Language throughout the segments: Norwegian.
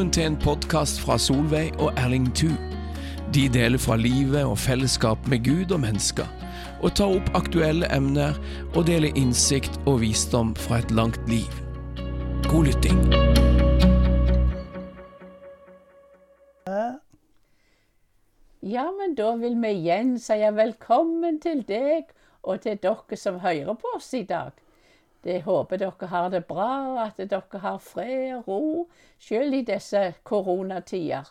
Velkommen til en podkast fra Solveig og Erling Thu. De deler fra livet og fellesskap med Gud og mennesker, og tar opp aktuelle emner og deler innsikt og visdom fra et langt liv. God lytting. Ja, men da vil vi igjen si velkommen til deg og til dere som hører på oss i dag. Jeg håper dere har det bra, og at dere har fred og ro, selv i disse koronatider.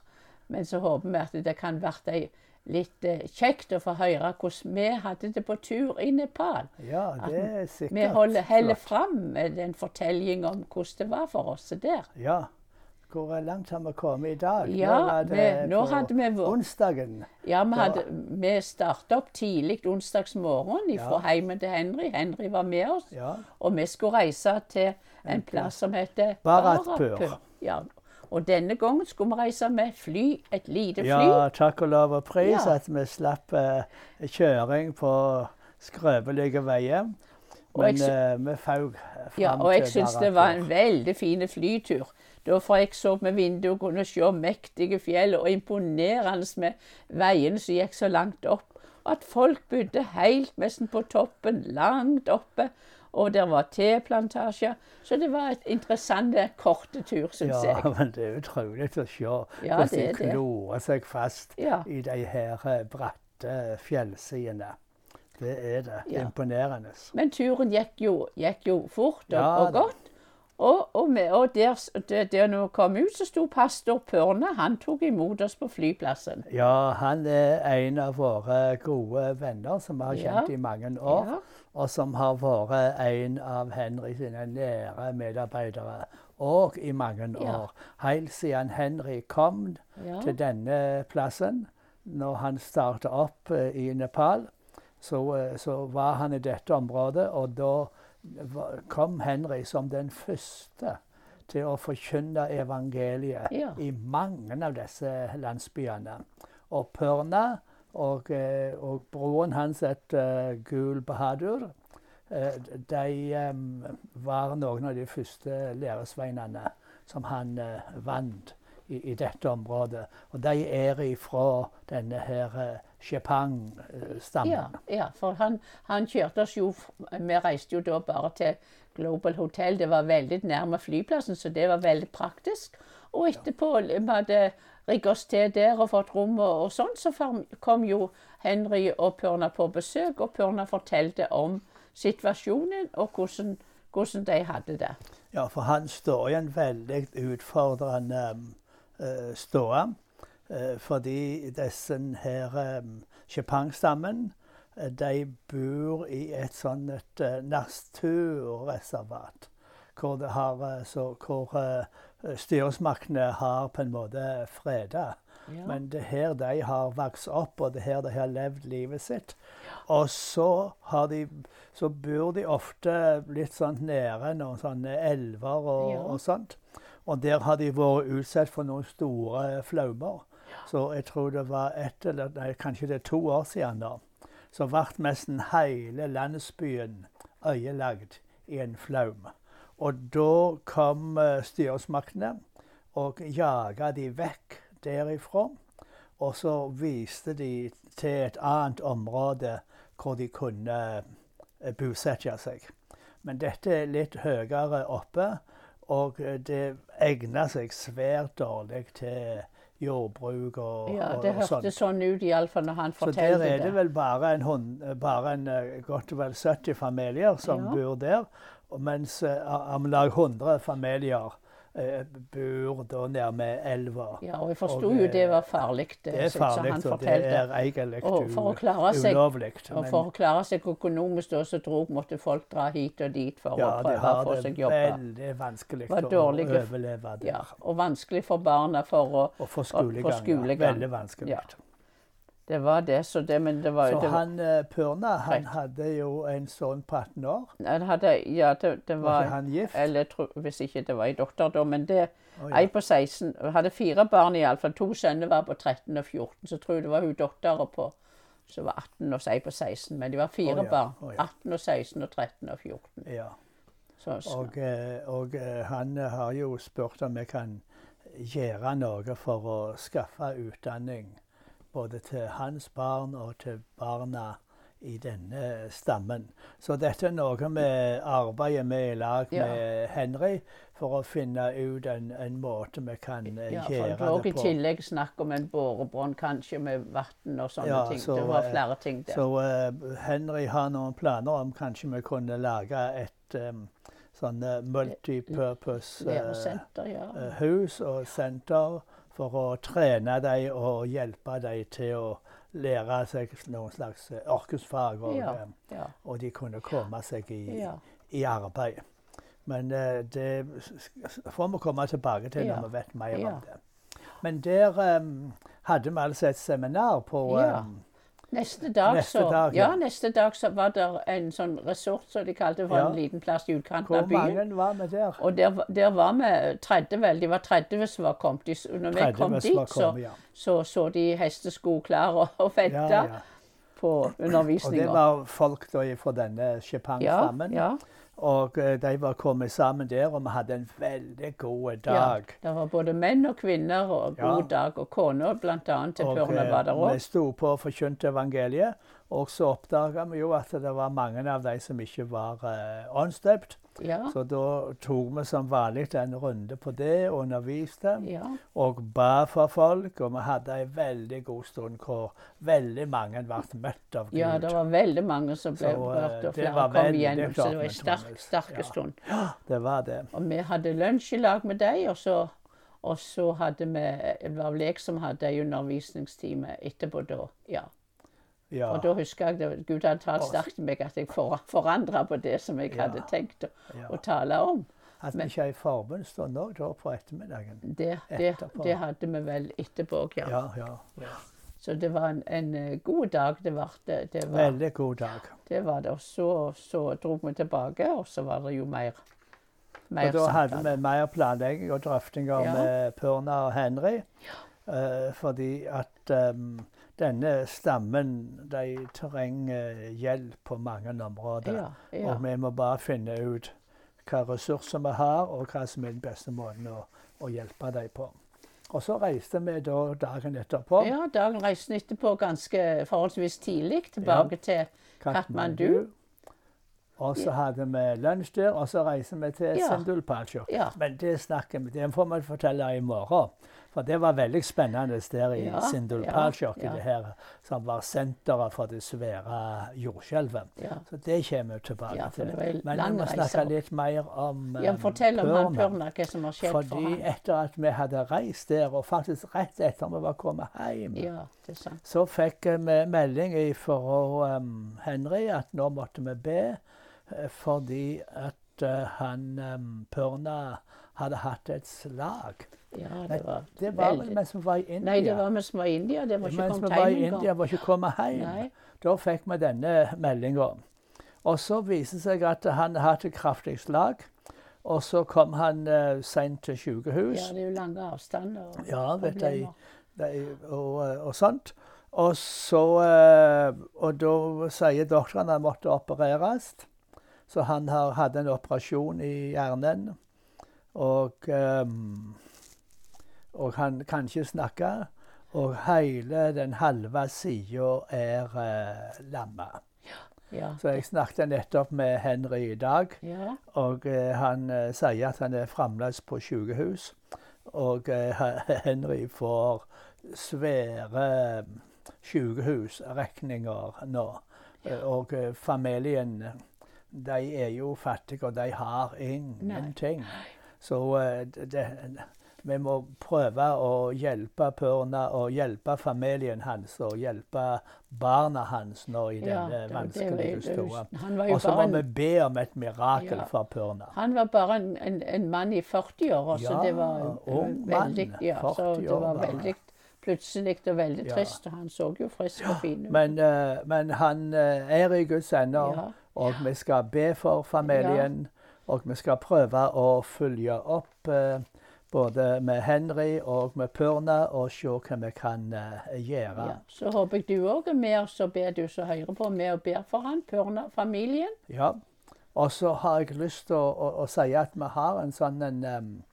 Men så håper vi at det kan bli litt eh, kjekt å få høre hvordan vi hadde det på tur i Nepal. Ja, det er sikkert Vi holder, holder fram med en fortelling om hvordan det var for oss der. Ja. Hvor langt har vi kommet i dag? Ja, Nå var det vi- nå på hadde vi onsdagen. Ja, vi, hadde, vi starta opp tidlig onsdagsmorgen fra Ja. heimen til Henry. Henry var med oss. Ja. Og vi skulle reise til en plass som heter Baratpur. Ja. Og denne gangen skulle vi reise med fly, et lite fly. ja, takk og lov og pris Ja. at vi slapp uh, kjøring på skrøpelige veier. Og jeg Men sy- eh, vi faug fram Ja, og jeg til syns det var en veldig fin flytur. Da fra jeg så med vinduet og kunne se mektige fjell, og imponerende med veiene som gikk så langt opp. Og at folk bodde helt nesten på toppen, langt oppe. Og der var teplantasjer. Så det var et interessant korte tur, syns Ja, jeg. men det er utrolig å se Ja, hvordan de er klorer seg fast Ja. i de her eh, bratte fjellsidene. Det er det. Ja. Imponerende. Men turen gikk jo, gikk jo fort og, Ja, og godt. Og, og, med, og der, der, der når vi kom ut, så sto pastor Pørne. Han tok imot oss på flyplassen. Ja, han er en av våre gode venner som vi har Ja. kjent i mange år. Ja. Og som har vært en av Henry sine nære medarbeidere òg i mange Ja. år. Helt siden Henry kom Ja. til denne plassen, når han starta opp eh, i Nepal, så, eh, så var han i dette området. Og da kom Henry som den første til å forkynne evangeliet Ja. i mange av disse landsbyene. Og Pørna og, eh, og broren hans het eh, Gul Bahadur. eh, De var noen av de første læresveinene som han vant i, i dette området. Og de er ifra denne her eh, Shepang-stammen. Ja, ja, for han, han kjørte oss jo Vi reiste jo da bare til Global Hotel. Det var veldig nærme flyplassen, så det var veldig praktisk. Og etterpå vi hadde rigget oss til der og fått rom og, og sånn, så kom jo Henry og Pørna på besøk, og Pørna fortalte om situasjonen og hvordan, hvordan de hadde det. Ja, for han står i en veldig utfordrende uh, ståe. eh, fordi disse her um, Shepang-stammen eh, de bor i et sånt et, eh, naturreservat. Hvor, det har, eh, så, hvor eh, styresmaktene har på en måte freda. Ja. Men det er her de har vokst opp, og det er her de har levd livet sitt. Og så, har de, så bor de ofte litt sånn nære noen sånne elver og, Ja. og sånt. Og der har de vært utsatt for noen store flaumer. Så jeg tror det var ett eller nei, kanskje det er to år siden da. Så ble nesten hele landsbyen øyelagt i en flaum. Og da kom eh, styresmaktene og jaga de vekk derifra. Og så viste de til et annet område hvor de kunne eh, bosette seg. Men dette er litt høyere oppe, og det egner seg svært dårlig til jordbruk og, Ja, det og hørtes sånt. sånn ut iallfall når han fortalte det. Så der er det det. vel bare en, hund, bare en eh, godt vel 70 familier som Ja. bor der. Mens eh, om lag 100 familier eh, bor da nærme elva. Ja, og jeg forsto jo det var farlig, det, Det er farlig, han fortalte. det er egentlig Og for å klare seg- ulovlig. Og for å klare seg økonomisk da, så drog, måtte folk dra hit og dit for ja, å prøve å få det seg jobbe. veldig vanskelig å overleve der. Ja, og vanskelig for barna for å Og få skolegang. skolegang. Ja. Veldig vanskelig. Ja. Det var det, så det Men det var jo Så det, han eh, Pørna han Rett. hadde jo en sønn på 18 år. han hadde, Ja, det, det Var var ikke han gift? Eller tro, hvis ikke det var ei datter, da. Men det oh, ja. Ei på 16. Hadde fire barn iallfall. To sønner var på 13 og 14. Så tror jeg det var hun dattera på som var 18 og ei på 16. Men de var fire Å, ja. barn. Å, ja. 18 og 16 og 13 og 14. Ja. Så, så, Og, eh, og eh, han har jo spurt om jeg kan gjøre noe for å skaffe utdanning både til hans barn og til barna i denne stammen. Så dette er noe vi arbeider med i lag Ja. med Henry for å finne ut en, en måte vi kan eh, Ja, gjøre det også i på. tillegg snakk om en borebrønn, kanskje med vann og sånne Ja, ting. så, det var eh, flere ting der. Så uh, Henry har noen planer om kanskje vi kunne lage et um, sånn eh, multipurpose eh, Læresenter, ja. hus og senter for å trene dem og hjelpe dem til å lære seg noen slags eh, yrkesfag. Og, Ja. eh, ja. og de kunne komme seg i, ja. i arbeid. Men uh, det får vi komme tilbake til når vi vet mer om det. Men der um, hadde vi altså et seminar på um, Neste dag, Neste så, dag, ja. ja. neste dag så var det en sånn resort som de kalte for Ja. en liten plass i utkanten av byen. mange var vi der? Og der, der var vi 30 vel. De var 30 som var kommet. De, når vi kom dit, så, ja. så så de hestesko klare og, og venta på Og det var folk da fra denne Chepang-stammen. Ja, Og eh, de var kommet sammen der, og vi hadde en veldig god ja. dag. Det var både menn og kvinner og Ja. god dag. Og kona annet til eh, var der vi sto på og forkynte evangeliet. Og så oppdaga vi jo at det var mange av de som ikke var uh, åndsdøpt. Ja, Så da tok vi som vanlig en runde på det, og underviste. ja, Og ba for folk. Og vi hadde en veldig god stund hvor veldig mange ble møtt av Gud. ja, det var veldig mange som ble Så, eh, og flere kom igjennom. Så det var ei en sterk, stund. sterk Ja. Det var det. Og vi hadde lunsj i lag med dem, og så, og så hadde vi Det var vel jeg som hadde en undervisningstime etterpå da. Ja. Ja. Og da husker jeg at Gud hadde talt sterkt til meg at jeg for, forandra på det som jeg Ja. hadde tenkt å, ja. å tale om. At vi ikke ikke i forbundsstund òg da på ettermiddagen? Det, det, det hadde vi vel etterpå òg, ja. Ja, ja. ja. Så det var en, en eh, god dag. Det var det. det, var, Veldig god dag. det, var det. Og så, så dro vi tilbake, og så var det jo mer, mer Og da hadde vi mer planlegging og drøftinger Ja. med Purna og Henry. Eh, fordi at um, denne stammen de trenger hjelp på mange områder. Ja, ja. Og vi må bare finne ut hva ressurser vi har, og hva som er den beste måten å, å hjelpe dem på. Og så reiste vi da dagen etterpå. ja, dagen reiste etterpå ganske forholdsvis tidlig tilbake til Kathmandu. Og så hadde vi lunsj der, og så reiser vi til Ja. Sindulpalsjok. Ja. Men det snakker vi, det får vi fortelle i morgen. For det var veldig spennende der i Ja, Sindulpalsjok, ja, ja. det her som var senteret for det svære jordskjelvet. Ja. Så det kommer vi tilbake til. Men vi må snakke litt mer om Ja, fortell om han Purna. Purna, hva som har skjedd for Fordi etter at vi hadde reist der, og faktisk rett etter vi var kommet hjem, Ja, det sant. så fikk vi melding fra um, Henry at nå måtte vi be eh, fordi at uh, han um, Pørna hadde hatt et slag. Ja, Nei, det var Det var vel mens vi var i India. Nei, det var mens vi var i India. Det var ikke mens kommet hjem India, var ikke kommet hjem. Nei. Da fikk vi denne meldinga. Og så viste det seg at han hadde kraftig slag. Og så kom han uh, seint til sykehus. Ja, det er jo lange avstander. og Ja, vet jeg. problemer. de, og, og sånt. Og så uh, Og da sier doktoren han måtte opereres. Så han har, hadde en operasjon i hjernen. Og ehm, Og han kan ikke snakke. Og hele den halve sida er eh, lamma. Ja. Så jeg snakket nettopp med Henry i dag. ja. Og eh, han eh, sier at han er fremdeles på sykehus. Og eh, Henry får svære sykehusregninger nå. Ja. Og eh, familien, de er jo fattige, og de har ingenting. Så eh, det, vi må prøve å hjelpe Purna og hjelpe familien hans og hjelpe barna hans nå i Ja, denne vanskelige jo Og så må vi be om et mirakel Ja. for Purna. han var bare en, en, en mann i 40-åra, så det var ung mann, veldig ja, så 40 det år var veldig plutselig og veldig trist. Ja. han så jo frisk og fin ut. Men, uh, men han uh, er i Guds ender, Ja. og vi skal be for familien. Og vi skal prøve å følge opp eh, både med Henry og med Purna og se hva vi kan uh, gjøre. Ja. Så håper jeg du òg er med, og så ber du som hører på, med og ber for han, Purna, familien. Ja. Og så har jeg lyst til å, å, å si at vi har en sånn en,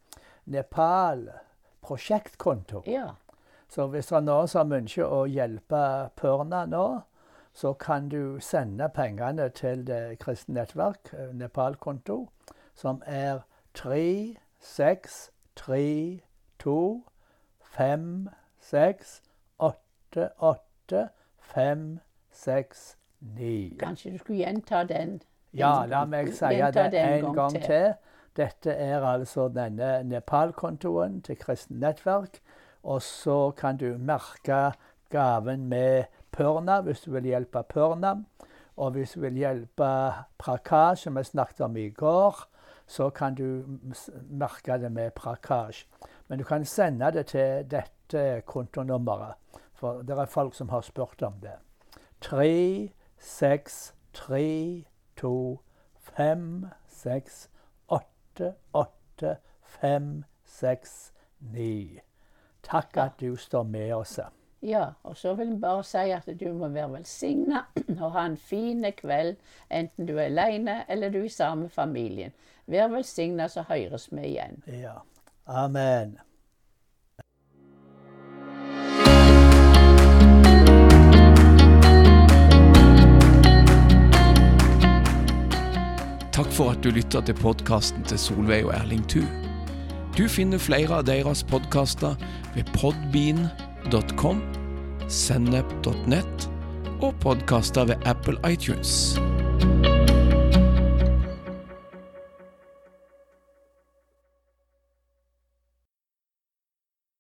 Nepal-prosjektkonto. Ja. Så hvis det er noen som ønsker å hjelpe Pørna nå, så kan du sende pengene til Det kristne nettverk, eh, Nepal-konto, som er 3, 6, 3, 2, 5, 6, 8, 8, 5, 6, 9. Kanskje du skulle gjenta den? Ja, la meg si det en gang gang til. Dette er altså denne Nepal-kontoen til Kristent Nettverk. Og så kan du merke gaven med Pørna hvis du vil hjelpe Pørna. Og hvis du vil hjelpe Prakash, som jeg snakket om i går, så kan du merke det med prakasj. Men du kan sende det til dette kontonummeret, for det er folk som har spurt om det. 3, 6, 3, 2, 5, 6, 8, 8, 5, 6, 9. Takk at du står med oss. Ja, og så vil jeg bare si at du må være velsigna og ha en fin kveld, enten du er alene eller du er sammen med familien. Vær velsigna, så høres vi igjen. Ja. Amen. Takk for at du lytter til podkasten til Solveig og Erling Thu. Du finner flere av deres podkaster ved podbean.com, sennep.net og podkaster ved Apple iTunes.